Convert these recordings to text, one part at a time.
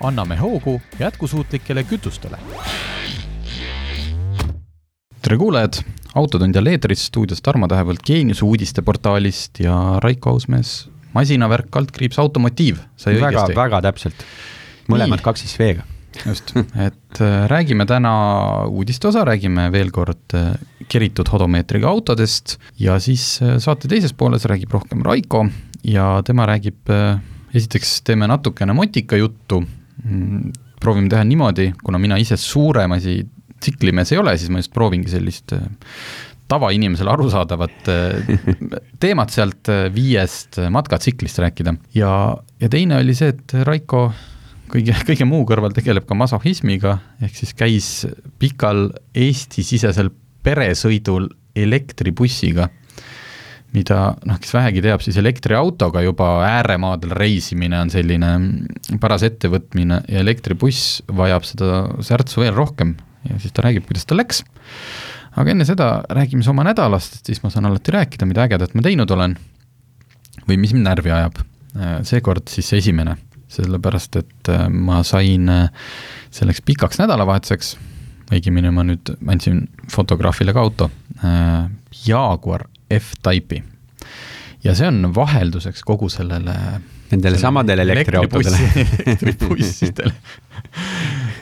Anname hoogu jätkusuutlikele kütustele. tere kuulajad, Autotund jälle eetris, stuudios Tarmo Tähepõld Geenius uudisteportaalist ja Raiko Ausmees, masinavärk, kaldkriips, automotiiv, sai väga, õigesti? väga täpselt. mõlemad kaks siis V-ga. just, et äh, räägime täna uudiste osa, räägime veel kord äh, keritud hodomeetriga autodest ja siis äh, saate teises pooles räägib rohkem Raiko ja tema räägib, esiteks teeme natukene motika juttu, proovime teha niimoodi, kuna mina ise suuremasi tsiklimees ei ole, siis ma just proovingi sellist äh, tavainimesele arusaadavat äh, teemat sealt äh, viiest matkatsiklist rääkida. Ja, ja teine oli see, et Raiko kõige, kõige muu kõrval tegeleb ka masohhismiga, ehk siis käis pikal Eesti-sisesel peresõidul elektribussiga, mida noh, kes vähegi teab, siis elektriautoga juba ääremaadel reisimine on selline paras ettevõtmine ja elektribuss vajab seda särtsu veel rohkem ja siis ta räägib, kuidas tal läks. aga enne seda räägime siis oma nädalast, et siis ma saan alati rääkida, mida ägedat ma teinud olen või mis mind närvi ajab. seekord siis esimene, sellepärast et äh, ma sain äh, selleks pikaks nädalavahetuseks, õigemini ma nüüd andsin fotograafile ka auto, äh, Jaguar F-Type'i. ja see on vahelduseks kogu sellele Nendele samadele elektriautodele. elektribussidele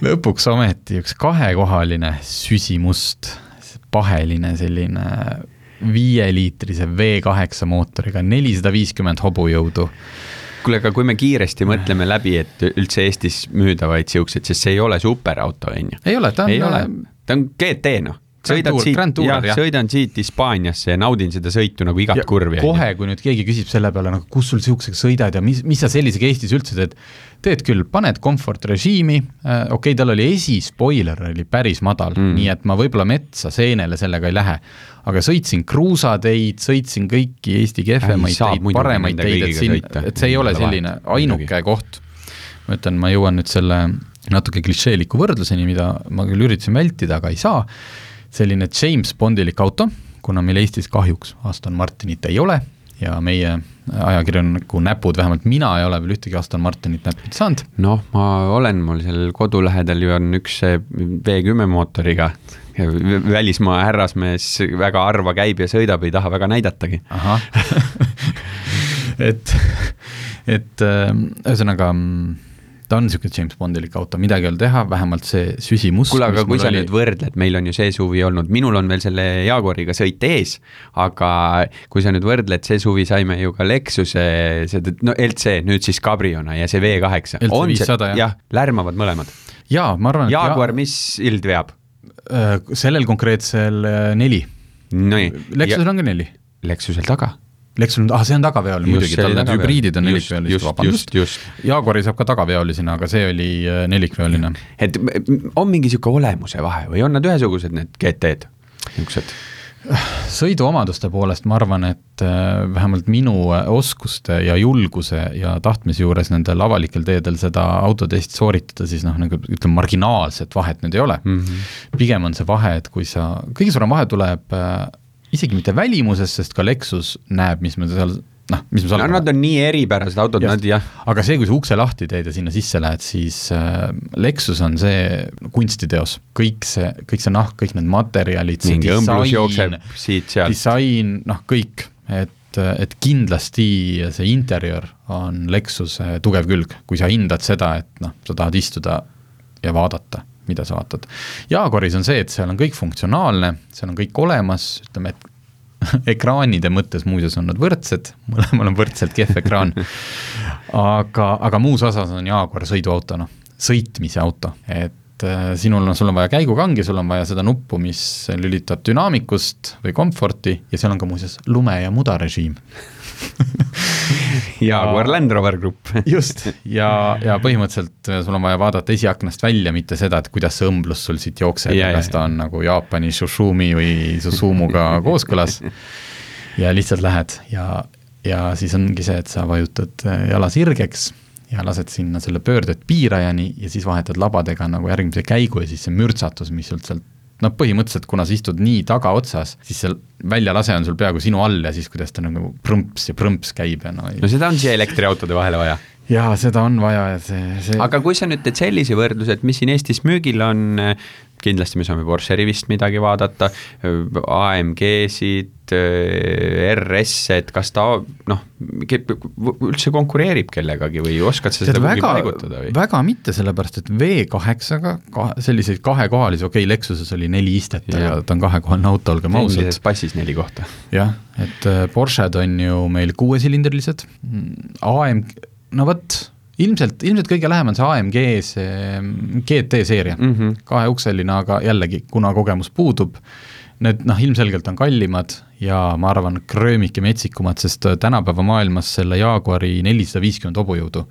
lõpuks ometi üks kahekohaline süsimust, paheline selline viieliitrise V8 mootoriga, nelisada viiskümmend hobujõudu. kuule, aga kui me kiiresti mõtleme läbi, et üldse Eestis müüdavaid siukseid, sest see ei ole superauto, on ju. ei ole, ta on ole, ta on GT noh. Sõidad Tour- siit, jah, sõidan siit Hispaaniasse ja naudin seda sõitu nagu igat Ja kurvi. kohe, kui nüüd keegi küsib selle peale, nagu kus sul niisugusega sõidad ja mis, mis sa sellisega Eestis üldse teed, teed küll, paned comfort režiimi äh,, okei okay,, tal oli esispoiler oli päris madal mm., nii et ma võib-olla metsa seenele sellega ei lähe, aga sõitsin kruusateid, sõitsin kõiki Eesti kehvemaid teid, paremaid teid, et siin et see ei ole selline ainuke koht. ma ütlen, ma jõuan nüüd selle natuke klišeeliku võrdluseni, mida ma küll üritasin vältida, aga ei saa, selline James Bondilik auto, kuna meil Eestis kahjuks Aston Martinit ei ole ja meie ajakirjaniku näpud, vähemalt mina ei ole veel ühtegi Aston Martinit näppinud saanud, noh, ma olen, mul seal kodu lähedal ju on üks see V10 mootoriga. välismaa härrasmees väga harva käib ja sõidab, ei taha väga näidatagi. ahah et, et äh, ühesõnaga mm, ta on niisugune James Bondilik auto, midagi ei ole teha, vähemalt see süsimust kuule, aga kui sa oli- nüüd võrdled, meil on ju see suvi olnud, minul on veel selle Jaguariga sõit ees, aga kui sa nüüd võrdled, see suvi saime ju ka Lexuse, seda, no LC, nüüd siis Cabriona ja see V8. LC 500, jah. jah, lärmavad mõlemad. jaa, ma arvan, et Jaguar, mis ild veab? äh, sellel konkreetsel äh, neli. Lexusel on ka neli. Lexusel taga. Lexusel on, ah see on tagaveolis muidugi, tal need hübriidid on nelikveolised, vabandust. Jaguari saab ka tagaveolisena, aga see oli äh, nelikveoline. et on mingi sihuke olemuse vahe või on nad ühesugused, need GT-d, niisugused? sõiduomaduste poolest ma arvan, et äh, vähemalt minu äh, oskuste ja julguse ja tahtmise juures nendel avalikel teedel seda autotesti sooritada, siis noh, nagu ütleme, marginaalset vahet nüüd ei ole mm. -hmm. pigem on see vahe, et kui sa, kõige suurem vahe tuleb isegi mitte välimuses, sest ka Lexus näeb, mis me seal noh, mis me seal no nad on nii eripärased autod, nad jah, aga see, kui sa ukse lahti teed ja sinna sisse lähed, siis äh, Lexus on see kunstiteos, kõik see, kõik see nahk, kõik need materjalid, see disain disain, noh kõik, et, et kindlasti see interjöör on Lexuse tugev külg, kui sa hindad seda, et noh, sa tahad istuda ja vaadata, mida sa vaatad. Jaguaris on see, et seal on kõik funktsionaalne, seal on kõik olemas, ütleme, et ekraanide mõttes muuseas on nad võrdsed, mõlemal on võrdselt kehv ekraan. aga, aga muus osas on Jaguar sõiduauto, noh, sõitmise auto, et äh, sinul on, sul on vaja käigukangi, sul on vaja seda nuppu, mis lülitab dünaamikust või komforti ja seal on ka muuseas lume- ja mudarežiim. Jaguar Land Rover Grupp just, ja, ja põhimõtteliselt sul on vaja vaadata esiaknast välja, mitte seda, et kuidas see õmblus sul siit jookseb ja, kas ta on nagu Jaapani Sushumi või Susumuga kooskõlas. ja lihtsalt lähed ja, ja siis ongi see, et sa vajutad jala sirgeks ja lased sinna selle pöördet piirajani ja siis vahetad labadega nagu järgmise käigu ja siis see mürtsatus, mis sul sealt noh, põhimõtteliselt kuna sa istud nii tagaotsas, siis see väljalase on sul peaaegu sinu all ja siis kuidas ta nagu prõmps ja prõmps käib ja no no seda on siia elektriautode vahele vaja jaa, seda on vaja ja see, see aga kui sa nüüd teed sellise võrdluse, et mis siin Eestis müügil on, kindlasti me saame Porsche rivist midagi vaadata, AMG-sid, RS-e, et kas ta noh, üldse konkureerib kellegagi või oskad sa seda kuhugi paigutada või? väga mitte, sellepärast et V8-ga ka, selliseid kahekohalisi, okei okay,, Lexuses oli neli istet, aga ta on kahekohaline auto, olgem ausad. passis neli kohta. jah, et äh, Porsche'd on ju meil kuuesilindrilised, AM, no vot ilmselt, ilmselt kõige lähem on see AMG see GT seeria mm, -hmm. kaheukseline, aga jällegi, kuna kogemus puudub, need noh, ilmselgelt on kallimad ja ma arvan, kröömik ja metsikumad, sest tänapäeva maailmas selle Jaguari nelisada viiskümmend hobujõudu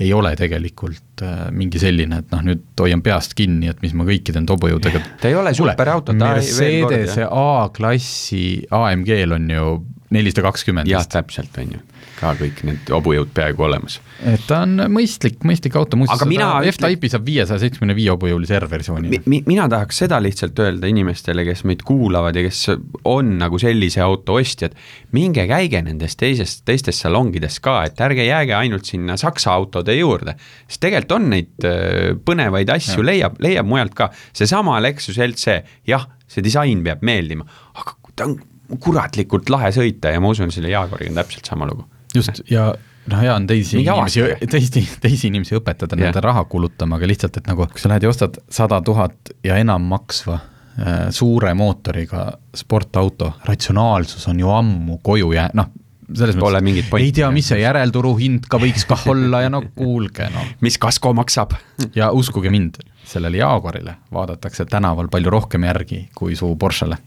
ei ole tegelikult äh, mingi selline, et noh, nüüd hoian peast kinni, et mis ma kõikide nende hobujõudega ta ei ole superauto, ta Mercedese A-klassi AMG-l on ju nelisada kakskümmend. jah, täpselt, on ju ka kõik need hobujõud peaaegu olemas. et ta on mõistlik, mõistlik auto, muuseas mina... F-Type'i saab viiesaja seitsmekümne viie hobujõulise R-versiooni mi,. Mi, mina tahaks seda lihtsalt öelda inimestele, kes meid kuulavad ja kes on nagu sellise auto ostjad, minge käige nendes teises, teistes salongides ka, et ärge jääge ainult sinna Saksa autode juurde, sest tegelikult on neid äh, põnevaid asju leiab, leiab mujalt ka, seesama Lexus LC, jah, see disain peab meeldima, aga ta on kuratlikult lahe sõita ja ma usun, selle Jaguariga on täpselt sama lugu. Just, ja noh, hea on teisi Mingi inimesi, teisi, teisi inimesi õpetada yeah. nende raha kulutama, aga lihtsalt, et nagu kui sa lähed ja ostad sada tuhat ja enam maksva suure mootoriga sportauto, ratsionaalsus on ju ammu koju jää-, noh, selles Pole mõttes ei tea, mis see järelturu hind ka võiks kah olla ja no kuulge, no. mis kasko maksab ja uskuge mind, sellele Jaguarile vaadatakse tänaval palju rohkem järgi kui su Porschele.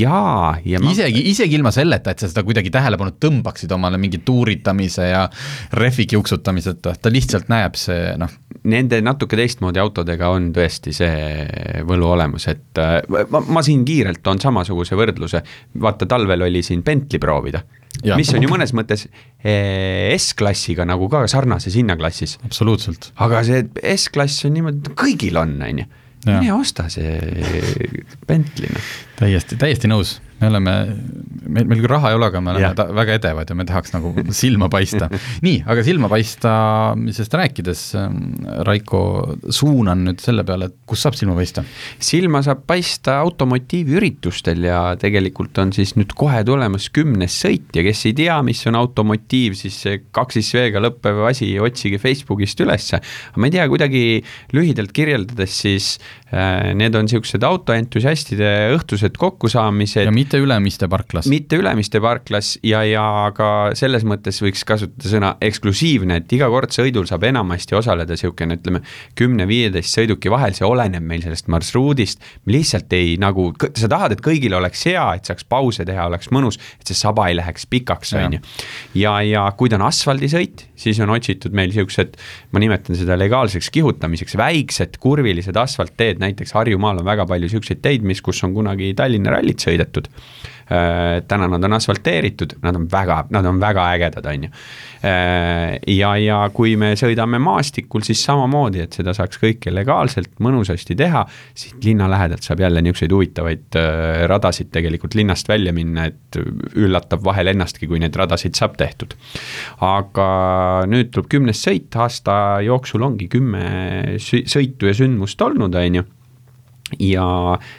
jaa, ja ma... isegi, isegi ilma selleta, et sa seda kuidagi tähelepanu tõmbaksid omale mingi tuuritamise ja rehvik juksutamiseta, ta lihtsalt näeb see noh. Nende natuke teistmoodi autodega on tõesti see võlu olemas, et äh, ma, ma siin kiirelt toon samasuguse võrdluse, vaata talvel oli siin Bentley proovida mis on ju mõnes mõttes eh, S-klassiga nagu ka sarnases hinnaklassis. absoluutselt. aga see S-klass on niimoodi, kõigil on, on ju. mine osta see Bentley, noh. täiesti, täiesti nõus me oleme, meil, meil küll raha ei ole, aga me oleme yeah. väga edevad ja me tahaks nagu silma paista. nii, aga silma paistamisest rääkides, ähm, Raiko, suunan nüüd selle peale, et kus saab silma paista? silma saab paista automotiivüritustel ja tegelikult on siis nüüd kohe tulemas kümnes sõit ja kes ei tea, mis on automotiiv, siis see kaksis V-ga lõppev asi, otsige Facebookist ülesse. ma ei tea, kuidagi lühidalt kirjeldades, siis äh, need on niisugused autoentusiastide õhtused kokkusaamised. ja mitte mitte Ülemiste parklas. mitte Ülemiste parklas ja, ja ka selles mõttes võiks kasutada sõna eksklusiivne, et iga kord sõidul saab enamasti osaleda niisugune, ütleme, kümne-viieteist sõiduki vahel, see oleneb meil sellest marsruudist, lihtsalt ei nagu, sa tahad, et kõigil oleks hea, et saaks pause teha, oleks mõnus, et see saba ei läheks pikaks, on ju. ja, ja kui ta on asfaldisõit, siis on otsitud meil niisugused, ma nimetan seda legaalseks kihutamiseks, väiksed kurvilised asfaltteed, näiteks Harjumaal on väga palju niisuguseid teid, mis, kus on kunagi Tallinna rallit sõidetud täna nad on asfalteeritud, nad on väga, nad on väga ägedad, on ju. Äh, ja, ja kui me sõidame maastikul, siis samamoodi, et seda saaks kõike legaalselt, mõnusasti teha, siit linna lähedalt saab jälle niisuguseid huvitavaid äh, radasid tegelikult linnast välja minna, et üllatab vahel ennastki, kui neid radasid saab tehtud. aga nüüd tuleb kümnes sõit, aasta jooksul ongi kümme sõitu ja sündmust olnud, on ju ja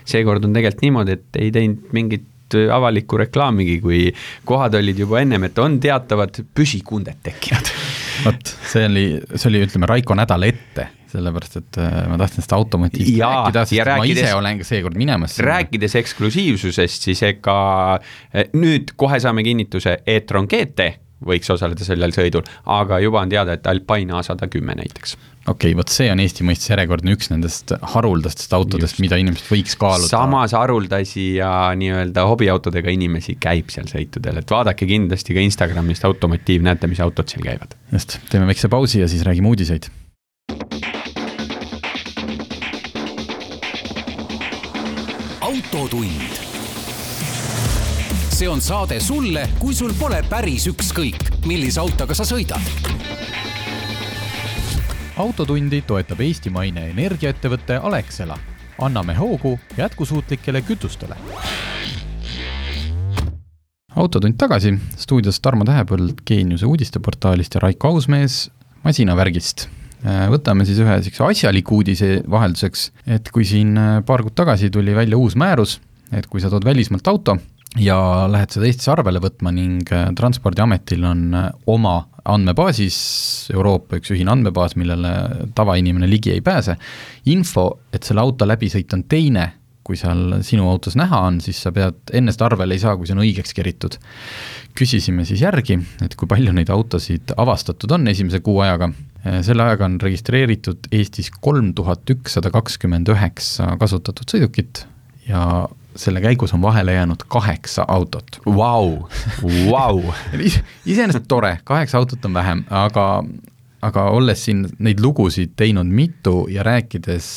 seekord on tegelikult niimoodi, et ei teinud mingit avalikku reklaamigi, kui kohad olid juba ennem, et on teatavad püsikunded tekkinud vot, see oli, see oli, ütleme, Raiko nädal ette, sellepärast et äh, ma tahtsin seda automotiivist rääkida, sest rääkides, ma ise olen ka seekord minemas. rääkides eksklusiivsusest, siis ega äh, nüüd kohe saame kinnituse, e-tron GT võiks osaleda sellel sõidul, aga juba on teada, et Alpine A sada kümme näiteks. okei okay,, vot see on Eesti mõistes järjekordne üks nendest haruldastest autodest, mida inimesed võiks kaaluda. samas haruldasi ja nii-öelda hobiautodega inimesi käib seal sõitudel, et vaadake kindlasti ka Instagramist Automotiiv, näete, mis autod seal käivad. just, teeme väikse pausi ja siis räägime uudiseid autotund. See on saade sulle, kui sul pole päris ükskõik, millise autoga sa sõidad. autotundi toetab eestimaine energiaettevõte Alexela. anname hoogu jätkusuutlikele kütustele. autotund tagasi, stuudios Tarmo Tähepõld Geeniuse uudisteportaalist ja Raiko Ausmees masinavärgist Äh, võtame siis ühe niisuguse asjaliku uudise vahelduseks, et kui siin äh, paar kuud tagasi tuli välja uus määrus, et kui sa tood välismaalt auto ja lähed seda Eestis arvele võtma ning äh, Transpordiametil on oma andmebaasis, Euroopa üks ühine andmebaas, millele tavainimene ligi ei pääse, info, et selle auto läbisõit on teine, kui seal sinu autos näha on, siis sa pead, enne seda arvele ei saa, kui see on õigeks keritud. küsisime siis järgi, et kui palju neid autosid avastatud on esimese kuu ajaga Äh, selle ajaga on registreeritud Eestis kolm tuhat ükssada kakskümmend üheksa kasutatud sõidukit ja selle käigus on vahele jäänud kaheksa autot. Vau, vau. iseenesest tore, kaheksa autot on vähem, aga, aga olles siin neid lugusid teinud mitu ja rääkides,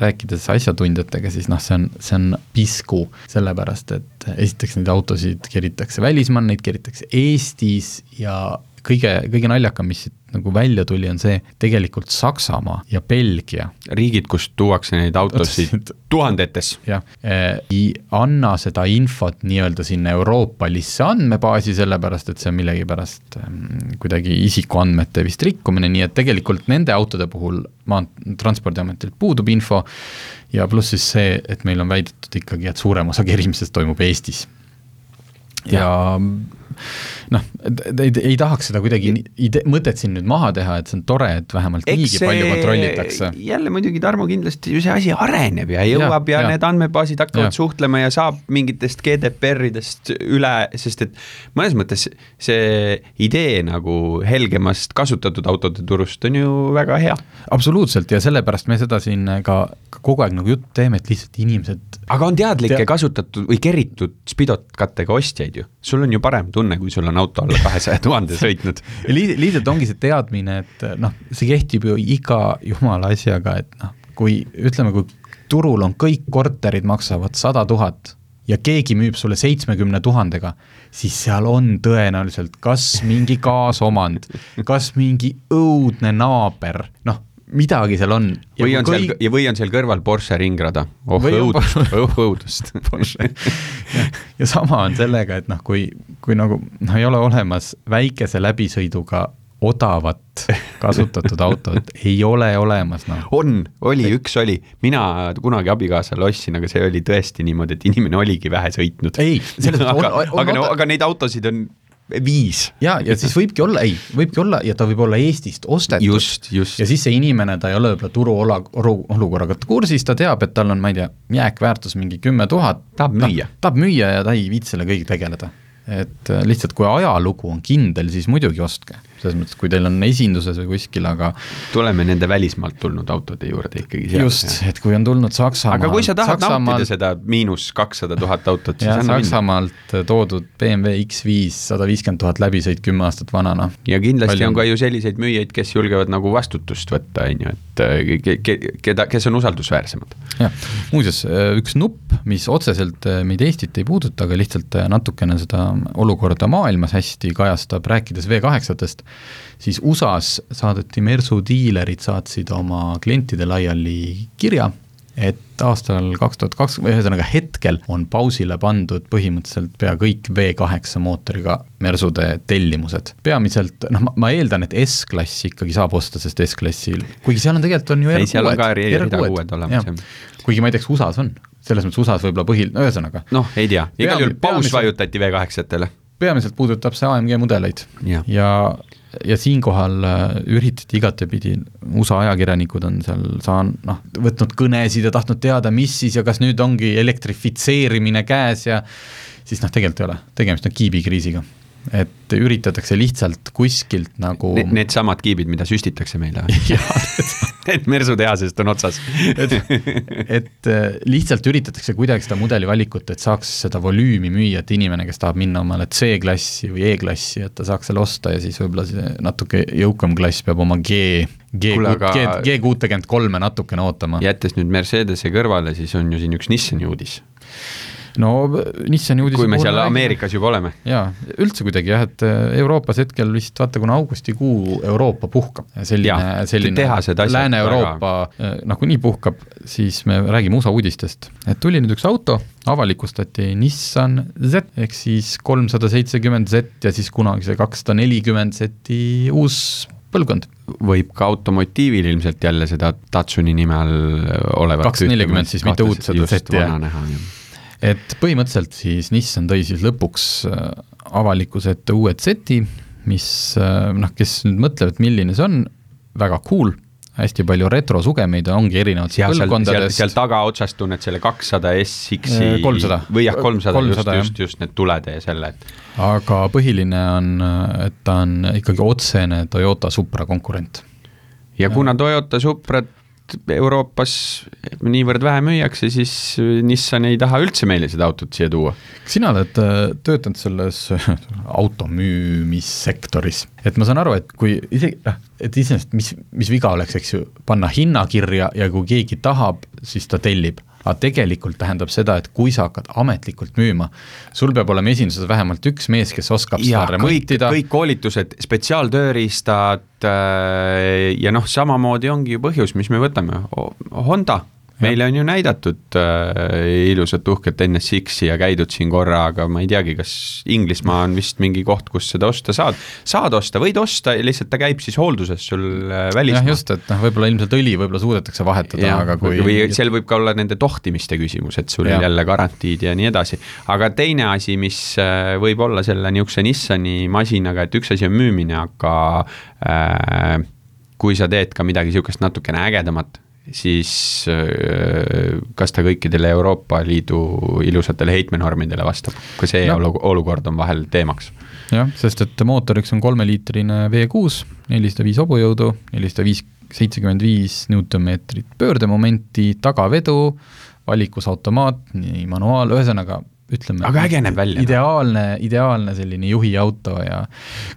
rääkides asjatundjatega, siis noh, see on, see on pisku, sellepärast et esiteks neid autosid keritakse välismaal, neid keritakse Eestis ja kõige, kõige naljakam, mis siit nagu välja tuli, on see tegelikult Saksamaa ja Belgia. riigid, kust tuuakse neid autosid tuhandetes. jah, ei anna seda infot nii-öelda sinna euroopalisse andmebaasi, sellepärast et see on millegipärast ähm, kuidagi isikuandmete vist rikkumine, nii et tegelikult nende autode puhul maantranspordiametilt puudub info ja pluss siis see, et meil on väidetud ikkagi, et suurem osa kerimisest toimub Eestis. ja, ja noh, ei, ei tahaks seda kuidagi ide-, mõtet siin nüüd maha teha, et see on tore, et vähemalt Eks niigi palju kontrollitakse. jälle muidugi, Tarmo, kindlasti ju see asi areneb ja jõuab ja, ja, ja need andmebaasid hakkavad ja. suhtlema ja saab mingitest GDPR-idest üle, sest et mõnes mõttes see idee nagu helgemast kasutatud autode turust on ju väga hea. absoluutselt ja sellepärast me seda siin ka, kogu aeg nagu juttu teeme, et lihtsalt inimesed aga on teadlikke tea... kasutatud või keritud Spidot-kattega ostjaid ju, sul on ju parem tunne, kui sul on auto alla kahesaja tuhande sõitnud. Liid, lihtsalt ongi see teadmine, et noh, see kehtib ju iga jumala asjaga, et noh, kui ütleme, kui turul on kõik korterid maksavad sada tuhat ja keegi müüb sulle seitsmekümne tuhandega, siis seal on tõenäoliselt kas mingi kaasomand, kas mingi õudne naaber, noh, midagi seal on. või on kõik... seal, või on seal kõrval Porsche ringrada, oh õudust, oh õudust ja, ja sama on sellega, et noh, kui, kui nagu noh, ei ole olemas väikese läbisõiduga odavat kasutatud autot ei ole olemas, noh. on, oli, üks oli, mina kunagi abikaasale ostsin, aga see oli tõesti niimoodi, et inimene oligi vähe sõitnud. ei, selles mõttes aga, on, on, aga no, aga neid autosid on viis. ja, ja siis võibki olla, ei, võibki olla ja ta võib olla Eestist ostetud. just, just. ja siis see inimene, ta ei ole võib-olla turuola-, olukorraga kursis, ta teab, et tal on, ma ei tea, jääkväärtus mingi kümme tuhat. tahab müüa. tahab müüa ja ta ei viitsi selle kõigega tegeleda. et lihtsalt, kui ajalugu on kindel, siis muidugi ostke selles mõttes, kui teil on esinduses või kuskil, aga tuleme nende välismaalt tulnud autode juurde ikkagi. just, et kui on tulnud Saksamaalt aga kui sa tahad Saksamaalt, nautida seda miinus kakssada tuhat autot, siis anna Saksamaalt minna. toodud BMW X5 sada viiskümmend tuhat läbisõit kümme aastat vana, noh. ja kindlasti Palju... on ka ju selliseid müüjaid, kes julgevad nagu vastutust võtta, on ju, et äh, ke, ke, keda, kes on usaldusväärsemad. jah, muuseas, äh, üks nupp, mis otseselt äh, meid Eestit ei puuduta, aga lihtsalt natukene seda olukorda maailmas hästi kajastab, rääkides V8-test, siis USA-s saadeti Mersu diilerid, saatsid oma klientide laiali kirja, et aastal kaks tuhat kaks, ühesõnaga hetkel on pausile pandud põhimõtteliselt pea kõik V8 mootoriga Mersude tellimused. peamiselt, noh, ma eeldan, et S-klass ikkagi saab osta, sest S-klassil, kuigi seal on tegelikult on ju R6-d. seal on ka rida uued olemas, jah. kuigi ma ei tea, kas USA-s on, selles mõttes USA-s võib-olla põhil-, no ühesõnaga. noh, ei tea, igal juhul paus vajutati V8-tele. peamiselt puudutab see AMG mudeleid ja, ja ja siinkohal äh, üritati igatepidi, USA ajakirjanikud on seal saan-, noh, võtnud kõnesid ja tahtnud teada, mis siis ja kas nüüd ongi elektrifitseerimine käes ja siis noh, tegelikult ei ole, tegemist on kiibikriisiga. et üritatakse lihtsalt kuskilt nagu Need, needsamad kiibid, mida süstitakse meile Need mersutehasest on otsas et, et äh, lihtsalt üritatakse kuidagi seda mudelivalikut, et saaks seda volüümi müüa, et inimene, kes tahab minna omale C-klassi või E-klassi, et ta saaks selle osta ja siis võib-olla see natuke jõukam klass peab oma G, G, aga- G, G kuutekümmet kolme natukene ootama. jättes nüüd Mercedese kõrvale, siis on ju siin üks Nissani uudis. No Nissani uudise kui me seal räägime- Ameerikas juba oleme. jaa, üldse kuidagi jah, et äh, Euroopas hetkel vist vaata, kuna augustikuu Euroopa puhkab, selline selline Lääne-Euroopa äh, nagunii puhkab, siis me räägime USA uudistest. et tuli nüüd üks auto, avalikustati Nissan Z ehk siis kolmsada seitsekümmend Z ja siis kunagi see kakssada nelikümmend Z-i uus põlvkond. võib ka automotiivil ilmselt jälle seda Tatsuni nime all olevat 240 siis, mitte uut seda Z-i, jah. Et põhimõtteliselt siis Nissan tõi siis lõpuks äh, avalikkuse ette uue Z-i, mis äh, noh, kes nüüd mõtlevad, milline see on, väga cool, hästi palju retrosugemeid ongi erinevatest seal, seal, tagaotsas tunned selle kakssada SX-i Äh, 300. või jah, kolmsada, just, 300, jah. just, just need tulede ja selle, et aga põhiline on, et ta on ikkagi otsene Toyota Supra konkurent. ja kuna Toyota Suprat Euroopas niivõrd vähe müüakse, siis Nissan ei taha üldse meile seda autot siia tuua. kas sina oled äh, töötanud selles auto müümissektoris, et ma saan aru, et kui isegi noh, et iseenesest mis, mis viga oleks, eks ju, panna hinnakirja ja kui keegi tahab, siis ta tellib aga tegelikult tähendab seda, et kui sa hakkad ametlikult müüma, sul peab olema esinduses vähemalt üks mees, kes oskab ja seda kõik, remontida. kõik koolitused, spetsiaaltööriistad äh, ja noh, samamoodi ongi ju põhjus, mis me võtame, Honda meile on ju näidatud äh, ilusat uhket NSX-i ja käidud siin korra, aga ma ei teagi, kas Inglismaa on vist mingi koht, kus seda osta saad. saad osta, võid osta, lihtsalt ta käib siis hoolduses sul äh, jah, välismaal. just, et noh, võib-olla ilmselt õli võib-olla suudetakse vahetada, aga kui või seal võib ka olla nende tohtimiste küsimus, et sul Jah. ja. jälle garantiid ja nii edasi. aga teine asi, mis äh, võib olla selle niisuguse Nissani masinaga, et üks asi on müümine, aga äh, kui sa teed ka midagi niisugust natukene ägedamat, siis äh, kas ta kõikidele Euroopa Liidu ilusatele heitmenormidele vastab, ka see No. olu- olukord on vahel teemaks. jah, sest et mootoriks on kolmeliitrine V6, nelisada viis hobujõudu, nelisada viis, seitsekümmend viis Newtonmeetrit pöördemomenti, tagavedu, valikus automaat, nii manuaal, ühesõnaga ütleme Aga äge näeb välja, noh. ideaalne, ideaalne selline juhiauto ja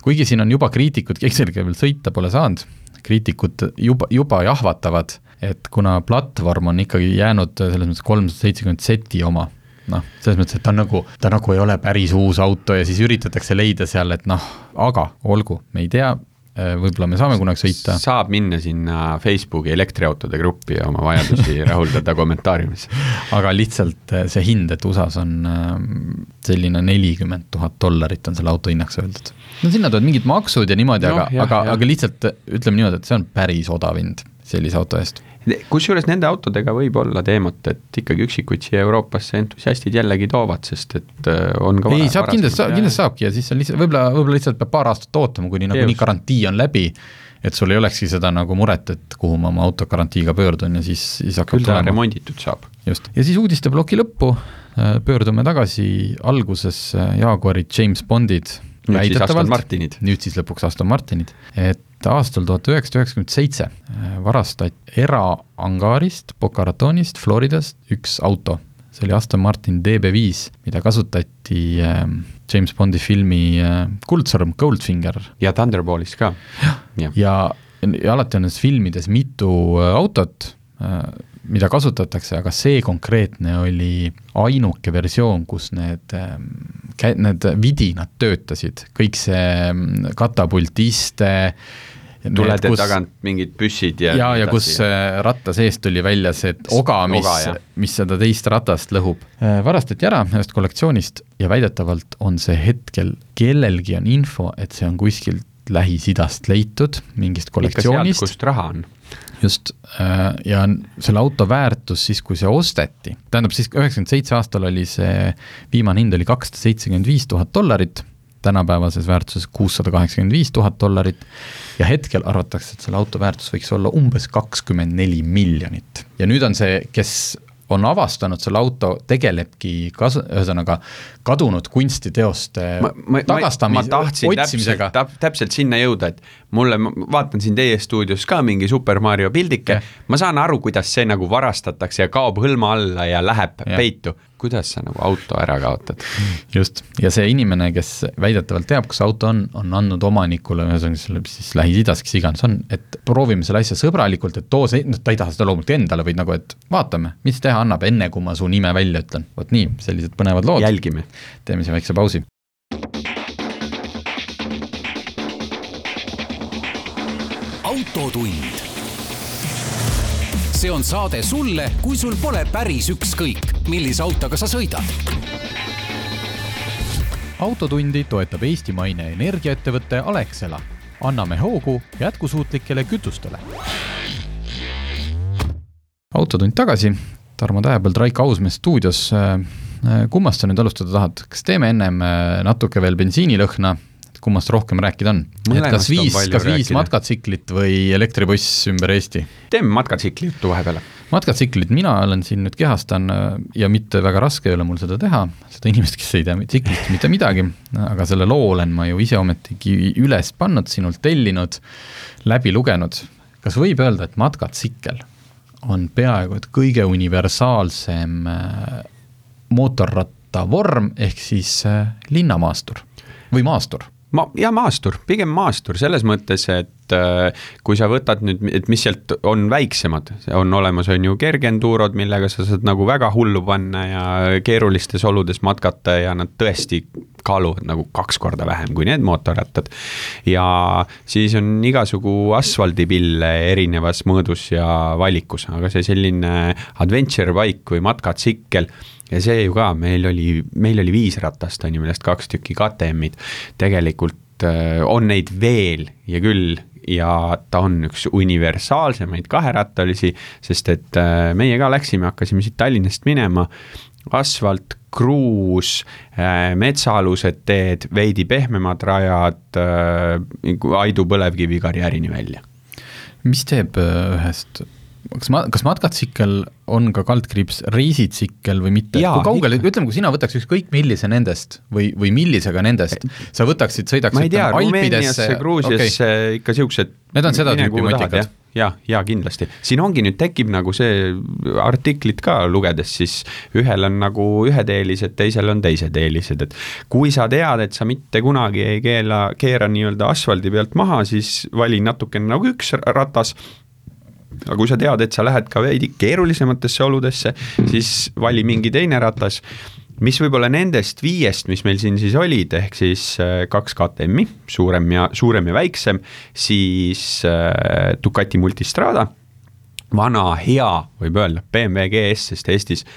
kuigi siin on juba kriitikud, kes sellega veel sõita pole saanud, kriitikud juba, juba jahvatavad, et kuna platvorm on ikkagi jäänud selles mõttes kolmsada seitsekümmend seti oma, noh, selles mõttes, et ta nagu, ta nagu ei ole päris uus auto ja siis üritatakse leida seal, et noh, aga olgu, me ei tea, võib-olla me saame kunagi sõita. saab minna sinna Facebooki elektriautode gruppi ja oma vajadusi rahuldada kommentaariumis. aga lihtsalt eh, see hind, et USA-s on äh, selline nelikümmend tuhat dollarit on selle auto hinnaks öeldud. no sinna tulevad mingid maksud ja niimoodi no,, aga, aga, aga lihtsalt eh, ütleme niimoodi, et see on päris odav hind sellise auto eest. Kusjuures nende autodega võib olla teemat, et ikkagi üksikuid siia Euroopasse entusiastid jällegi toovad, sest et äh, on ka ei, saab kindlasti, kindlasti saabki ja siis on lihtsalt, võib-olla, võib-olla lihtsalt peab paar aastat ootama, kuni nagunii garantii on läbi, et sul ei olekski seda nagu muret, et kuhu ma oma auto garantiiga pöördun ja siis, siis hakkab küll ta remonditud saab. just, ja siis uudisteploki lõppu äh, pöördume tagasi algusesse Jaguari James Bondid. Martinid. nüüd siis lõpuks Aston Martinid, et aastal tuhat üheksasada üheksakümmend seitse varastati eraangaarist Boca Ratonist, Floridast üks auto. see oli Aston Martin DB5, mida kasutati äh, James Bondi filmi äh, Kuldsõrm, Goldfinger ja Thunderballis ka. ja, ja alati on nendes filmides mitu äh, autot, mida kasutatakse, aga see konkreetne oli ainuke versioon, kus need, need vidinad töötasid, kõik see mm, katapultiste, tulede kus, tagant mingid püssid ja ja, ja kus äh, ratta seest tuli välja see oga, mis, mis seda teist ratast lõhub. varastati ära ühest kollektsioonist ja väidetavalt on see hetkel, kellelgi on info, et see on kuskilt Lähis-Idast leitud, mingist kollektsioonist. kust raha on. Just, ja selle auto väärtus siis, kui see osteti, tähendab siis üheksakümmend seitse aastal oli see, viimane hind oli kakssada seitsekümmend viis tuhat dollarit, tänapäevases väärtuses kuussada kaheksakümmend viis tuhat dollarit ja hetkel arvatakse, et selle auto väärtus võiks olla umbes kakskümmend neli miljonit. ja nüüd on see, kes on avastanud selle auto, tegelebki kas-, ühesõnaga kadunud kunstiteoste tagastamise, otsimisega. täpselt sinna jõuda, et mulle, ma vaatan siin teie stuudios ka mingi Super Mario pildike, ma saan aru, kuidas see nagu varastatakse ja kaob hõlma alla ja läheb ja. peitu kuidas sa nagu auto ära kaotad? just, ja see inimene, kes väidetavalt teab, kus auto on, on andnud omanikule, ühesõnaga selle siis Lähis-Idas, kes iganes on, et proovime selle asja sõbralikult, et too see, noh ta ei taha seda loomulikult endale, vaid nagu, et vaatame, mis teha annab, enne kui ma su nime välja ütlen. vot nii, sellised põnevad lood. jälgime. teeme siin väikse pausi. Autotund see on saade sulle, kui sul pole päris ükskõik, millise autoga sa sõidad. autotundi toetab eestimaine energiaettevõte Alexela. anname hoogu jätkusuutlikele kütustele. autotund tagasi, Tarmo Tähepõld, Raiko Ausmees stuudios. kummast sa nüüd alustada tahad, kas teeme ennem natuke veel bensiinilõhna kummast rohkem rääkida on? kas viis, kas viis matkatsiklit või elektribuss ümber Eesti? teeme matkatsikli juttu vahepeale. matkatsiklit, mina olen siin nüüd kehastan ja mitte väga raske ei ole mul seda teha, seda inimest, kes ei tea tsiklist mitte midagi, aga selle loo olen ma ju ise ometigi üles pannud, sinult tellinud, läbi lugenud. kas võib öelda, et matkatsikkel on peaaegu et kõige universaalsem äh, mootorrattavorm, ehk siis äh, linnamaastur või maastur? Ma, ja maastur, pigem maastur selles mõttes, et äh, kui sa võtad nüüd, et mis sealt on väiksemad, on olemas, on ju kergenduurod, millega sa saad nagu väga hullu panna ja keerulistes oludes matkata ja nad tõesti kaaluvad nagu kaks korda vähem kui need mootorrattad. ja siis on igasugu asfaldipille erinevas mõõdus ja valikus, aga see selline adventure bike või matkatsikkel ja see ju ka, meil oli, meil oli viis ratast, on ju, millest kaks tükki KTM-id. tegelikult on neid veel ja küll ja ta on üks universaalsemaid kaherattalisi, sest et äh, meie ka läksime, hakkasime siit Tallinnast minema, asfalt, kruus, äh, metsaalused teed, veidi pehmemad rajad, Aidu põlevkivi karjäärini välja. mis teeb ühest kas ma, kas matkatsikkel on ka kaldkriips reisitsikkel või mitte, kui kaugele, ütleme, kui sina võtaks ükskõik millise nendest või, või millisega nendest, sa võtaksid, sõidaks ma ei tea, Rumeeniasse, Gruusiasse okay. ikka siuksed Need on seda tüüpi matikad? ja, ja kindlasti, siin ongi nüüd tekib nagu see artiklit ka lugedes, siis ühel on nagu ühed eelised, teisel on teised eelised, et kui sa tead, et sa mitte kunagi ei keela, keera nii-öelda asfaldi pealt maha, siis vali natukene nagu üks ratas aga kui sa tead, et sa lähed ka veidi keerulisematesse oludesse, siis vali mingi teine ratas mis võib-olla nendest viiest, mis meil siin siis olid, ehk siis äh, kaks KTM-i, suurem ja, suurem ja väiksem, siis äh, Ducati Multistrada, vana hea, võib öelda, BMW GS, sest Eestis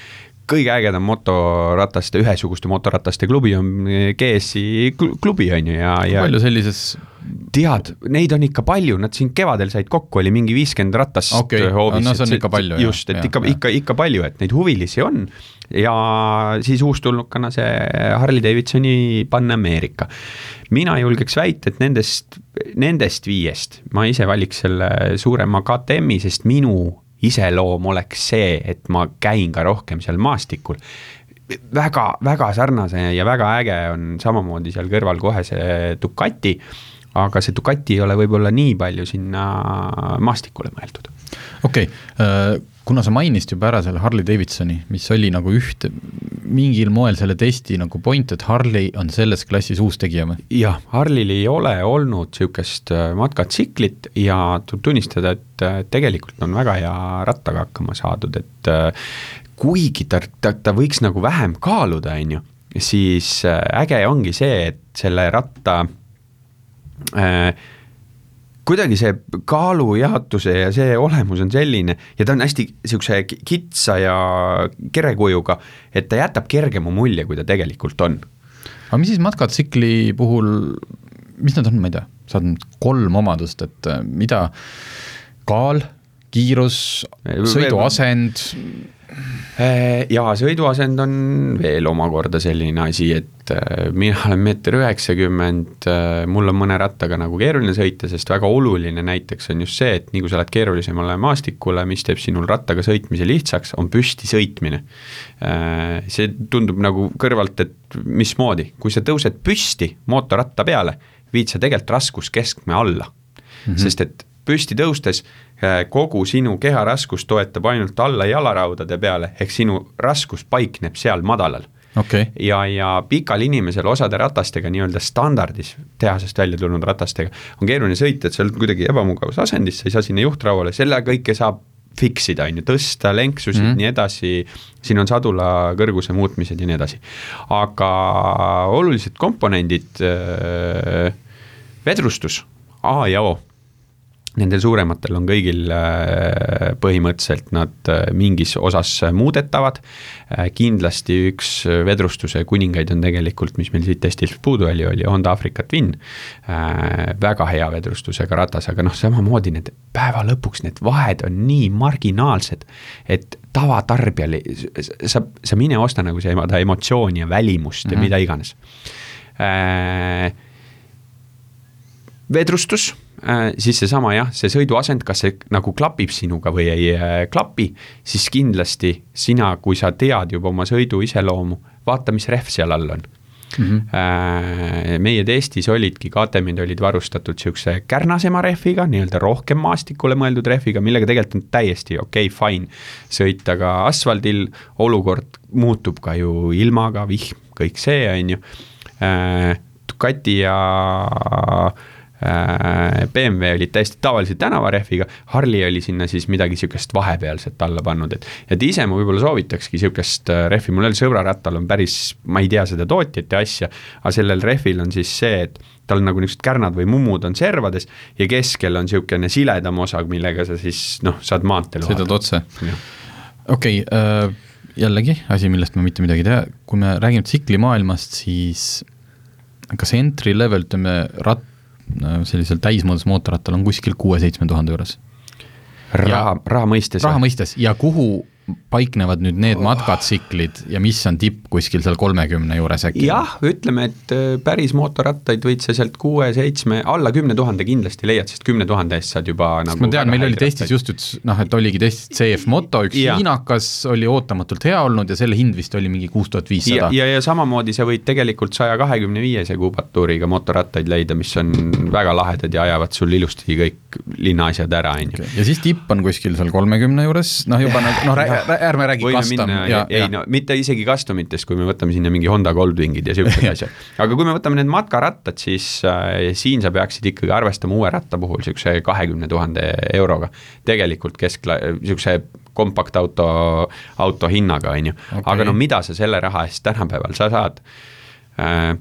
kõige ägedam motorataste, ühesuguste motorataste klubi on GS-i klubi, on ju, ja, ja palju sellises tead, neid on ikka palju, nad siin kevadel said kokku, oli mingi viiskümmend ratast okay. hoovis. no see on ikka palju. just, et ja, ikka, ikka, ikka palju, et neid huvilisi on ja siis uustulnukana see Harley Davidsoni Pan-Ameerika. mina julgeks väita, et nendest, nendest viiest ma ise valiks selle suurema KTM-i, sest minu iseloom oleks see, et ma käin ka rohkem seal maastikul väga, väga sarnase ja väga äge on samamoodi seal kõrval kohe see Ducati, aga see Ducati ei ole võib-olla nii palju sinna maastikule mõeldud. okei okay., äh, kuna sa mainisid juba ära selle Harley Davidsoni, mis oli nagu üht, mingil moel selle testi nagu point, et Harley on selles klassis uus tegija või? jah, Harley'l ei ole olnud niisugust äh, matkatsiklit ja tuleb tunnistada, et äh, tegelikult on väga hea rattaga hakkama saadud, et äh, kuigi ta, ta, ta võiks nagu vähem kaaluda, on ju, siis äge ongi see, et selle ratta äh, kuidagi see kaalujaotuse ja see olemus on selline ja ta on hästi niisuguse kitsa ja kerekujuga, et ta jätab kergema mulje, kui ta tegelikult on. aga mis siis matkatsikli puhul, mis need on, ma ei tea, saad nüüd kolm omadust, et äh, mida, kaal, kiirus, sõiduasend ja sõiduasend on veel omakorda selline asi, et äh, mina olen meeter üheksakümmend, äh, mul on mõne rattaga nagu keeruline sõita, sest väga oluline näiteks on just see, et nii kui sa lähed keerulisemale maastikule, mis teeb sinul rattaga sõitmise lihtsaks, on püsti sõitmine. See tundub nagu kõrvalt, et mismoodi, kui sa tõused püsti mootorratta peale, viid sa tegelikult raskuskeskme alla mm, -hmm. sest et püsti tõustes äh, kogu sinu keha raskus toetab ainult alla jalaraudade peale, ehk sinu raskus paikneb seal madalal okay.. ja, ja pikal inimesel osade ratastega nii-öelda standardis, tehasest välja tulnud ratastega, on keeruline sõita, et sa oled kuidagi ebamugavas asendis, sa ei saa sinna juhtrauale, selle kõike saab fix ida, on ju, tõsta lenksusid mm, -hmm. nii edasi, siin on sadula kõrguse muutmised ja nii edasi. aga olulised komponendid, äh, vedrustus, A ja O Nendel suurematel on kõigil äh, põhimõtteliselt nad äh, mingis osas muudetavad. Äh, kindlasti üks vedrustuse kuningaid on tegelikult, mis meil siit testilt puudu oli, Honda Africa Twin. väga hea vedrustusega ratas, aga noh, samamoodi need päeva lõpuks need vahed on nii marginaalsed, et tavatarbijal, sa, sa mine osta nagu seda emotsiooni ja välimust mm -hmm. ja mhm. mida iganes vedrustus siis seesama jah, see sõiduasend, kas see nagu klapib sinuga või ei äh, klapi, siis kindlasti sina, kui sa tead juba oma sõidu iseloomu, vaata, mis rehv seal all on mm. -hmm. meie testis olidki, KTM-id olid varustatud sihukese kärnasema rehviga, nii-öelda rohkem maastikule mõeldud rehviga, millega tegelikult on täiesti okei okay,, fine sõita ka asfaldil, olukord muutub ka ju ilmaga, vihm, kõik see, on ju. Ducati ja Äh, BMW olid täiesti tavalise tänavarehviga, Harley oli sinna siis midagi sihukest vahepealset alla pannud, et. et ise ma võib-olla soovitakski sihukest äh, rehvi, mul jälle sõbrarattal on päris, ma ei tea seda tootjat ja asja. aga sellel rehvil on siis see, et tal nagu niisugused kärnad või mummud on servades ja keskel on sihukene siledam osa, millega sa siis noh, saad maanteel. sõidad otse, okei okay, äh, jällegi asi, millest ma mitte midagi ei tea, kui me räägime tsiklimaailmast, siis kas entry level, ütleme, ratt, sellisel täismõõdus mootorrattal on kuskil kuue-seitsme tuhande juures. raha, raha mõistes? raha mõistes ja kuhu paiknevad nüüd need matkatsiklid ja mis on tipp kuskil seal kolmekümne juures äkki? jah, ütleme, et äh, päris mootorrattaid võid sa sealt kuue-seitsme, alla kümne tuhande kindlasti leiad, sest kümne tuhande eest saad juba sest nagu ma tean, meil oli testis just üks noh, et oligi testis CF Moto, üks ja. hiinakas oli ootamatult hea olnud ja selle hind vist oli mingi kuus tuhat viissada. ja, ja samamoodi sa võid tegelikult saja kahekümne viiese kubatuuriga mootorrattaid leida, mis on väga lahedad ja ajavad sul ilusti kõik linnaasjad ära, on ju. ja siis tipp on kuskil seal kolmekümne juures, noh juba nagu noh, ärme räägi Võime custom. ei ja. no mitte isegi customitest, kui me võtame sinna mingi Honda Goldwingid ja siuksed asjad. aga kui me võtame need matkarattad, siis äh, siin sa peaksid ikkagi arvestama uue ratta puhul siukse kahekümne tuhande euroga. tegelikult kesk, siukse kompaktauto, auto hinnaga, on ju okay., aga no mida sa selle raha eest tänapäeval sa saad äh,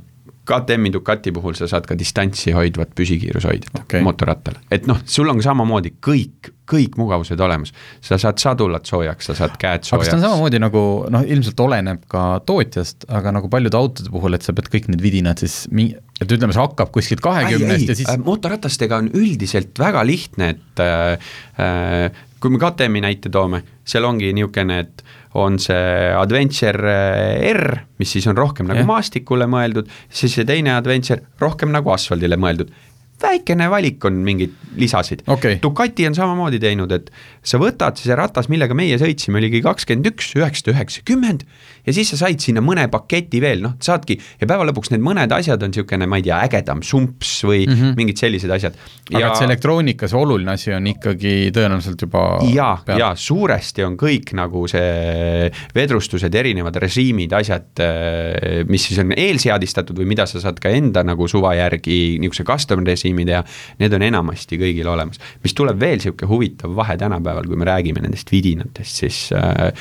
KTM-i Ducati puhul sa saad ka distantsi hoidvat püsikiirushoidjat okay. mootorrattal, et noh, sul on samamoodi kõik, kõik mugavused olemas. sa saad sadulat soojaks, sa saad käed soojaks. aga kas ta on samamoodi nagu noh, ilmselt oleneb ka tootjast, aga nagu paljude autode puhul, et sa pead kõik need vidinad siis mi-, et ütleme, see hakkab kuskilt kahekümnest ja siis äh, mootorratastega on üldiselt väga lihtne, et äh, äh, kui me KTM-i näite toome, seal ongi niisugune, et on see Adventure eh, R, mis siis on rohkem nagu ja. maastikule mõeldud, siis see teine Adventure rohkem nagu asfaldile mõeldud. Väikene valik on mingeid lisasid. Okay.. Ducati on samamoodi teinud, et sa võtad see ratas, millega meie sõitsime, oligi kakskümmend üks, üheksasada üheksakümmend ja siis sa said sinna mõne paketi veel, noh, saadki ja päeva lõpuks need mõned asjad on niisugune, ma ei tea, ägedam sumps või mm -hmm. mingid sellised asjad. aga ja... et see elektroonikas oluline asi on ikkagi tõenäoliselt juba ja, ja suuresti on kõik nagu see vedrustused, erinevad režiimid, asjad, mis siis on eelseadistatud või mida sa saad ka enda nagu suva järgi niisuguse custom režiimi ja need on enamasti kõigil olemas. mis tuleb veel niisugune huvitav vahe tänapäeval, kui me räägime nendest vidinatest, siis äh,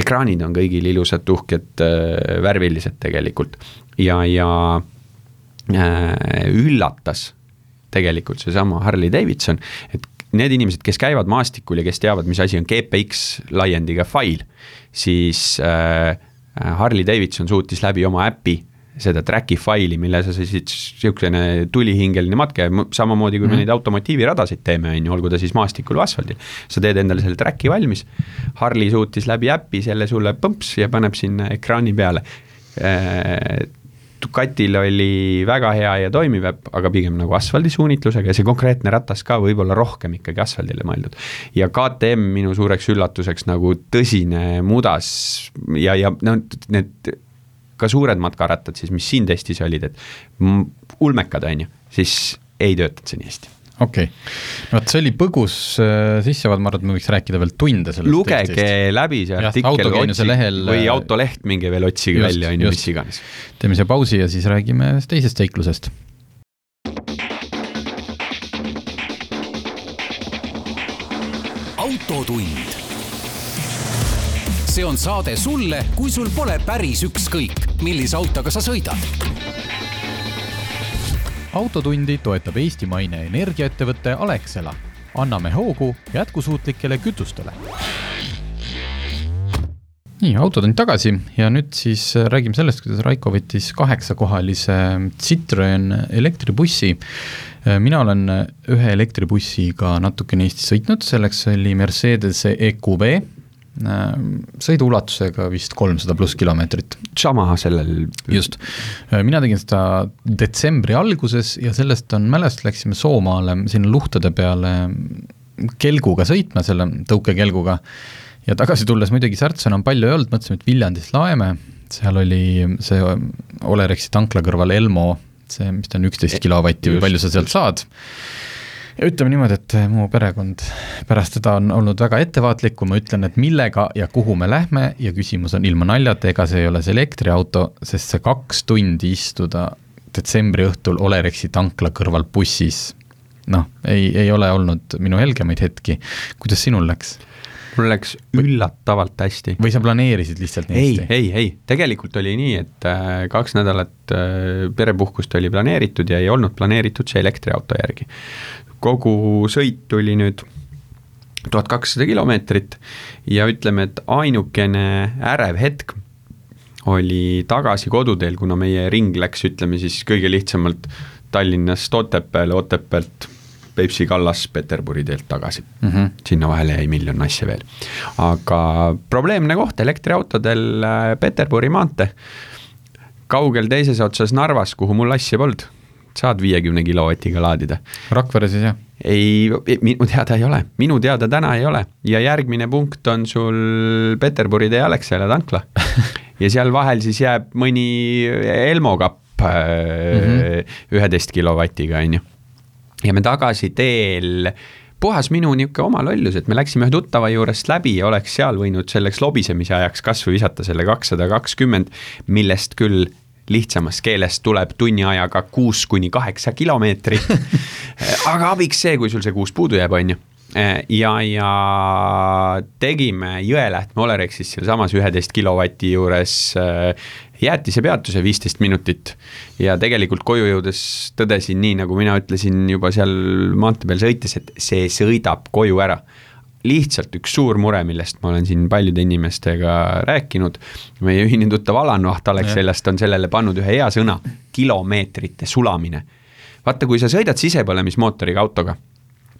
ekraanid on kõigil ilusad, uhked äh,, värvilised tegelikult. Ja, ja äh, üllatas tegelikult seesama Harley Davidson, et need inimesed, kes käivad maastikul ja kes teavad, mis asi on GPX laiendiga fail, siis äh, Harley Davidson suutis läbi oma äpi seda track'i faili, mille sa siis niisugune tulihingeline matke, samamoodi kui me mm -hmm. neid automotiiviradasid teeme, on ju, olgu ta siis maastikul või asfaldil. sa teed endale selle track'i valmis, Harley suutis läbi äpi selle sulle põmps ja paneb sinna ekraani peale äh, Ducatil oli väga hea ja toimiv äpp, aga pigem nagu asfaldisuunitlusega ja see konkreetne ratas ka võib-olla rohkem ikkagi asfaldile mõeldud. ja KTM minu suureks üllatuseks nagu tõsine mudas ja, ja no need ka suured matkarattad siis, mis siin testis olid, et ulmekad, on ju, siis ei töötanud see nii hästi okei okay., vot see oli põgus äh, sissevaade, ma arvan, et me võiks rääkida veel tunde sellest lugege tekstist. läbi see artikkel, otsi lehel, või äh, autoleht, minge veel otsige just, välja, on ju, mis iganes. teeme siia pausi ja siis räägime teisest seiklusest. autotund. see on saade sulle, kui sul pole päris ükskõik, millise autoga sa sõidad autotundi toetab eestimaine energiaettevõte Alexela. anname hoogu jätkusuutlikele kütustele. nii, autotund tagasi ja nüüd siis räägime sellest, kuidas Raiko võttis kaheksakohalise Citroen elektribussi. mina olen ühe elektribussiga natukene Eestis sõitnud, selleks oli Mercedese EQB Äh, sõiduulatusega vist kolmsada pluss kilomeetrit. sama sellel. just, äh, mina tegin seda detsembri alguses ja sellest on mälestus, läksime Soomaale sinna luhtade peale kelguga sõitma, selle tõukekelguga. ja tagasi tulles muidugi särtsu enam palju ei olnud, mõtlesime, et Viljandist laeme, seal oli see Olerexi tankla kõrval Elmo, see, mis ta on, üksteist kilovatti või palju sa sealt saad ja ütleme niimoodi, et eh, mu perekond pärast seda on olnud väga ettevaatlik, kui ma ütlen, et millega ja kuhu me lähme ja küsimus on ilma naljata, ega see ei ole see elektriauto, sest see kaks tundi istuda detsembri õhtul Olerexi tankla kõrval bussis, noh, ei, ei ole olnud minu helgemaid hetki. kuidas sinul läks? Mul läks üllatavalt hästi. või sa planeerisid lihtsalt nii hästi? ei, ei, ei, tegelikult oli nii, et äh, kaks nädalat äh, perepuhkust oli planeeritud ja ei olnud planeeritud see elektriauto järgi kogu sõit tuli nüüd tuhat kakssada kilomeetrit ja ütleme, et ainukene ärev hetk oli tagasi koduteel, kuna meie ring läks, ütleme siis kõige lihtsamalt Tallinnast Otepääle, Otepäält Peipsi kallas Peterburi teelt tagasi mm. -hmm. sinna vahele jäi miljon asja veel. aga probleemne koht elektriautodel äh, Peterburi maantee, kaugel teises otsas Narvas, kuhu mul asja polnud saad viiekümne kilovatiga laadida. Rakvere siis jah? ei, minu teada ei ole, minu teada täna ei ole ja järgmine punkt on sul Peterburi tee Alexela tankla ja seal vahel siis jääb mõni Elmo kapp mhm. üheteist mm -hmm. kilovatiga, on ju. Ja me tagasi teel. puhas minu niisugune oma lollus, et me läksime ühe tuttava juurest läbi ja oleks seal võinud selleks lobisemise ajaks kas või visata selle kakssada kakskümmend, millest küll lihtsamas keeles tuleb tunni ajaga kuus kuni kaheksa kilomeetrit. Aga abiks see, kui sul see kuus puudu jääb, on ju ja, ja tegime Jõelähtme Olerexis sealsamas üheteist kilovati juures äh, jäätisepeatuse viisteist minutit. ja tegelikult koju jõudes tõdesin, nii nagu mina ütlesin juba seal maantee peal sõites, et see sõidab koju ära lihtsalt üks suur mure, millest ma olen siin paljude inimestega rääkinud, meie ühine tuttav Alan Vaht Alexelast on sellele pannud ühe hea sõna, kilomeetrite sulamine. vaata, kui sa sõidad sisepõlemismootoriga autoga,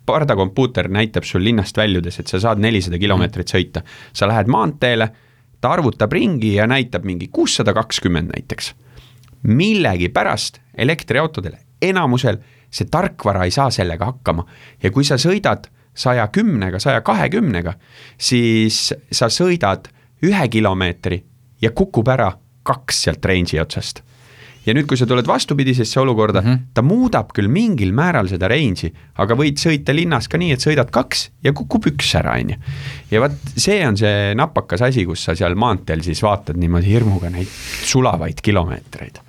pardakompuuter näitab sul linnast väljudes, et sa saad nelisada kilomeetrit sõita, sa lähed maanteele, ta arvutab ringi ja näitab mingi kuussada kakskümmend näiteks. millegipärast elektriautodel, enamusel see tarkvara ei saa sellega hakkama ja kui sa sõidad saja kümnega, saja kahekümnega, siis sa sõidad ühe kilomeetri ja kukub ära kaks sealt range'i otsast. Ja nüüd, kui sa tuled vastupidisesse olukorda mm, -hmm. ta muudab küll mingil määral seda range'i, aga võid sõita linnas ka nii, et sõidad kaks ja kukub üks ära, on ju. ja vot see on see napakas asi, kus sa seal maanteel siis vaatad niimoodi hirmuga neid sulavaid kilomeetreid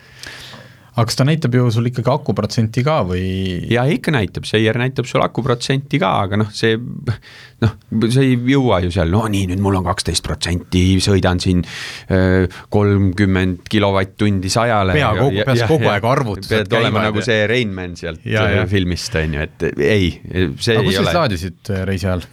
aga kas ta näitab ju sul ikkagi akuprotsenti ka või? ja ikka näitab, Seier näitab sul akuprotsenti ka, aga noh, see noh, sa ei jõua ju seal, no nii, nüüd mul on kaksteist protsenti, sõidan siin äh, kolmkümmend kilovatt-tundi sajale. pea kogu, peas kogu aeg arvutused pead olema nagu see Rainman sealt ja, ja. filmist, on ju, et ei, see aga ei ole. laadisid äh, reisi ajal?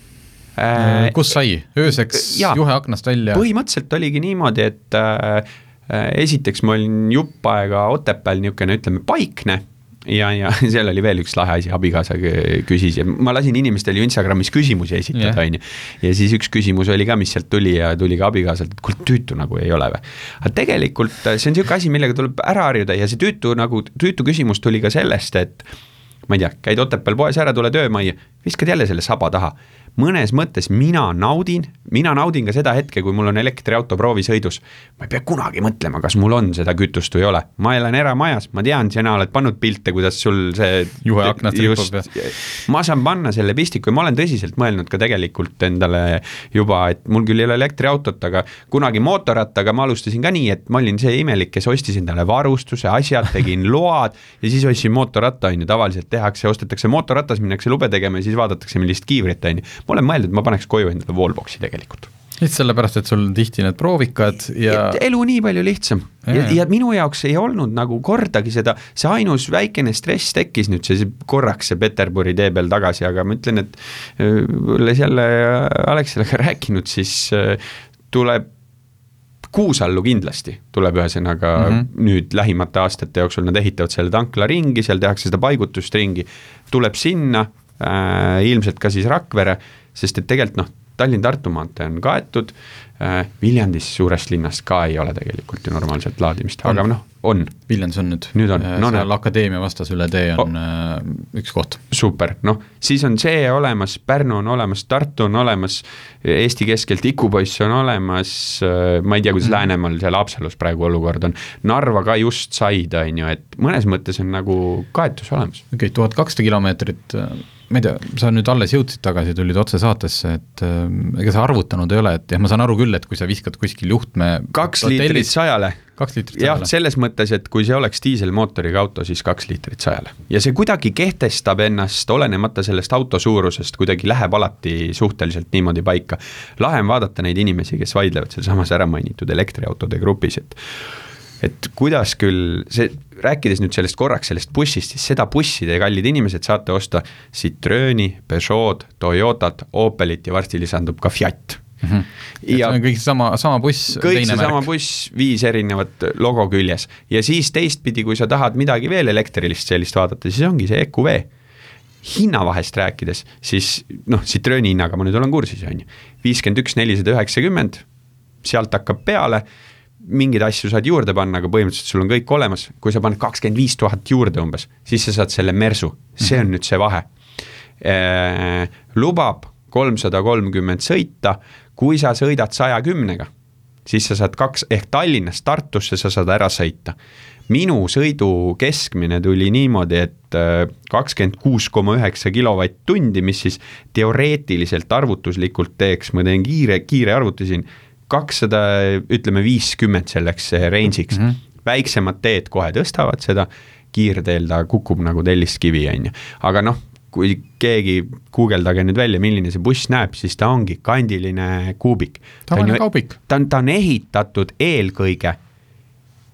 Äh, kus sai, ööseks ja, juhe aknast välja? põhimõtteliselt oligi niimoodi, et äh, esiteks ma olin jupp aega Otepääl niisugune, ütleme, paikne ja, ja seal oli veel üks lahe asi, abikaasa küsis ja ma lasin inimestel ju Instagramis küsimusi esitada, on ju. ja siis üks küsimus oli ka, mis sealt tuli ja tuli ka abikaasalt, et kuule, tüütu nagu ei ole või. aga tegelikult see on niisugune asi, millega tuleb ära harjuda ja see tüütu nagu, tüütu küsimus tuli ka sellest, et ma ei tea, käid Otepääl poes ära, tuled öömajja, viskad jälle selle saba taha mõnes mõttes mina naudin, mina naudin ka seda hetke, kui mul on elektriauto proovisõidus. ma ei pea kunagi mõtlema, kas mul on seda kütust või ei ole, ma elan eramajas, ma tean, sina oled pannud pilte, kuidas sul see juhe aknast ripub ja ma saan panna selle pistiku ja ma olen tõsiselt mõelnud ka tegelikult endale juba, et mul küll ei ole elektriautot, aga kunagi mootorrattaga ma alustasin ka nii, et ma olin see imelik, kes ostis endale varustuse, asjad, tegin load ja siis ostsin mootorratta, on ju, tavaliselt tehakse, ostetakse mootorratas, minnakse lube tegema ja siis vaadatakse, millist kiivrit, on ju ma olen mõelnud, et ma paneks koju endale wallbox'i tegelikult. Lihtsalt sellepärast, et sul on tihti need proovikad ja et elu nii palju lihtsam. Ja, ja, ja minu jaoks ei olnud nagu kordagi seda, see ainus väikene stress tekkis nüüd see korraks see Peterburi tee peal tagasi, aga ma ütlen, et olles jälle Alexelaga rääkinud, siis tuleb Kuusallu kindlasti tuleb ühesõnaga mm -hmm. nüüd lähimate aastate jooksul nad ehitavad selle tankla ringi, seal tehakse seda paigutust ringi, tuleb sinna ilmselt ka siis Rakvere, sest et tegelikult noh, Tallinn-Tartu maantee on kaetud äh,, Viljandis suurest linnast ka ei ole tegelikult ju normaalset laadimist, aga noh, on. Viljandis on nüüd. nüüd on äh, no,. seal Akadeemia vastas üle tee on oh. üks koht. super, noh, siis on see olemas, Pärnu on olemas, Tartu on olemas, Eesti keskelt Ikupoiss on olemas, äh, ma ei tea, kuidas mm. Läänemaal seal Haapsalus praegu olukord on, Narva ka just said, on ju, et mõnes mõttes on nagu kaetus olemas. okei okay,, tuhat kakssada kilomeetrit ma ei tea, sa nüüd alles jõudsid tagasi, tulid otse saatesse, et äh, ega sa arvutanud ei ole, et jah, ma saan aru küll, et kui sa viskad kuskil juhtme kaks liitrit sajale. kaks liitrit sajale. jah, selles mõttes, et kui see oleks diiselmootoriga auto, siis kaks liitrit sajale. ja see kuidagi kehtestab ennast, olenemata sellest auto suurusest, kuidagi läheb alati suhteliselt niimoodi paika. lahe on vaadata neid inimesi, kes vaidlevad sealsamas ära mainitud elektriautode grupis, et et kuidas küll see, rääkides nüüd sellest korraks, sellest bussist, siis seda bussi te, kallid inimesed, saate osta Citrooni, Peugeot, Toyotat, Opelit ja varsti lisandub ka Fiat mm. -hmm. ja kõik sama, sama buss, kõik seesama buss, viis erinevat logo küljes. Ja siis teistpidi, kui sa tahad midagi veel elektrilist sellist vaadata, siis ongi see EQV hinnavahest rääkides, siis noh, Citrooni hinnaga ma nüüd olen kursis, on ju, viiskümmend üks, nelisada üheksakümmend, sealt hakkab peale. Mingeid asju saad juurde panna, aga põhimõtteliselt sul on kõik olemas, kui sa paned kakskümmend viis tuhat juurde umbes, siis sa saad selle mersu, see on nüüd see vahe. E,. lubab kolmsada kolmkümmend sõita, kui sa sõidad saja kümnega, siis sa saad kaks, ehk Tallinnast Tartusse sa saad ära sõita. minu sõidu keskmine tuli niimoodi, et äh, kakskümmend kuus koma üheksa kilovatt-tundi, mis siis teoreetiliselt arvutuslikult teeks, ma teen kiire, kiire arvuti siin kakssada, ütleme viiskümmend selleks range'iks mm. -hmm. väiksemad teed kohe tõstavad seda, kiirteel ta kukub nagu telliskivi, on ju, aga noh, kui keegi guugeldage nüüd välja, milline see buss näeb, siis ta ongi kandiline kuubik. tavaline kaubik. ta on, ta on ehitatud eelkõige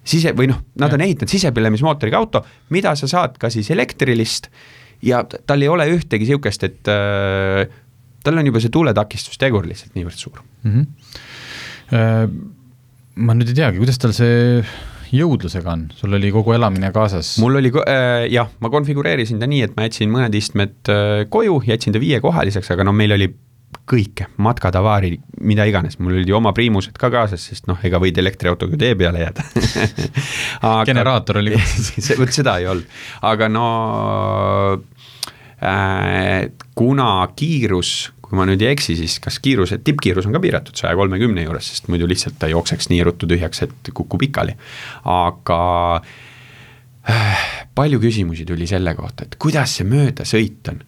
sise või noh, nad ja. on ehitanud sisepõlemismootoriga auto, mida sa saad ka siis elektrilist ja tal ei ole ühtegi sihukest, et äh, tal on juba see tuuletakistustegur lihtsalt niivõrd suur mm. -hmm ma nüüd ei teagi, kuidas tal see jõudlusega on, sul oli kogu elamine kaasas? mul oli äh, jah, ma konfigureerisin ta nii, et ma jätsin mõned istmed äh, koju, jätsin ta viiekohaliseks, aga no meil oli kõike, matkatavaari, mida iganes, mul olid ju oma priimused ka kaasas, sest noh, ega võid elektriautoga tee peale jääda. Aga, generaator oli kaasas. Vot seda ei olnud, aga no äh, kuna kiirus kui ma nüüd ei eksi, siis kas kiiruse, tippkiirus on ka piiratud saja kolmekümne juures, sest muidu lihtsalt ta jookseks nii ruttu tühjaks, et kukub pikali. aga äh, palju küsimusi tuli selle kohta, et kuidas see möödasõit on.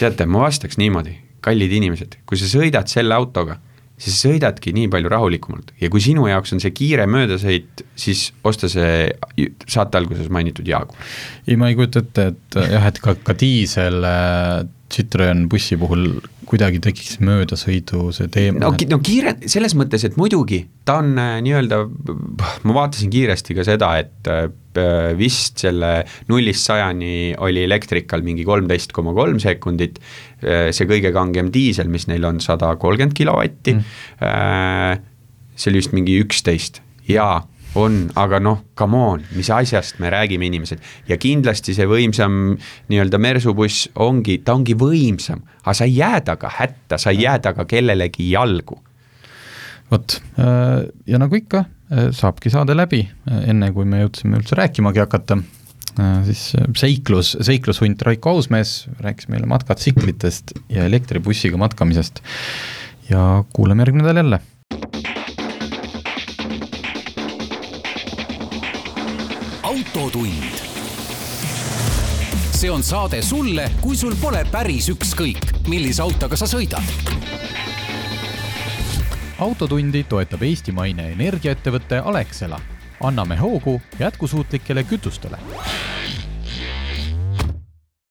teate, ma vastaks niimoodi, kallid inimesed, kui sa sõidad selle autoga, siis sa sõidadki nii palju rahulikumalt ja kui sinu jaoks on see kiire möödasõit, siis osta see saate alguses mainitud Jaaguar. ei, ma ei kujuta ette, et jah, et ka, ka diisel äh, Citroen bussi puhul kuidagi tekiks möödasõidu see teema? no, no kiire, selles mõttes, et muidugi, ta on äh, nii-öelda, ma vaatasin kiiresti ka seda, et äh, vist selle nullist sajani oli elektrikal mingi kolmteist koma kolm sekundit, äh, see kõige kangem diisel, mis neil on, sada kolmkümmend kilovatti mm., see oli vist mingi üksteist ja on, aga noh, come on, mis asjast me räägime, inimesed. ja kindlasti see võimsam nii-öelda mersubuss ongi, ta ongi võimsam, aga sa ei jää temaga hätta, sa ei jää temaga kellelegi jalgu. vot, ja nagu ikka, saabki saade läbi, enne kui me jõudsime üldse rääkimagi hakata, siis seiklus, seiklushunt Raiko Ausmees rääkis meile matkatsiklitest ja elektribussiga matkamisest. ja kuulame järgmine nädal jälle autotund. see on saade sulle, kui sul pole päris ükskõik, millise autoga sa sõidad. autotundi toetab eestimaine energiaettevõte Alexela. anname hoogu jätkusuutlikele kütustele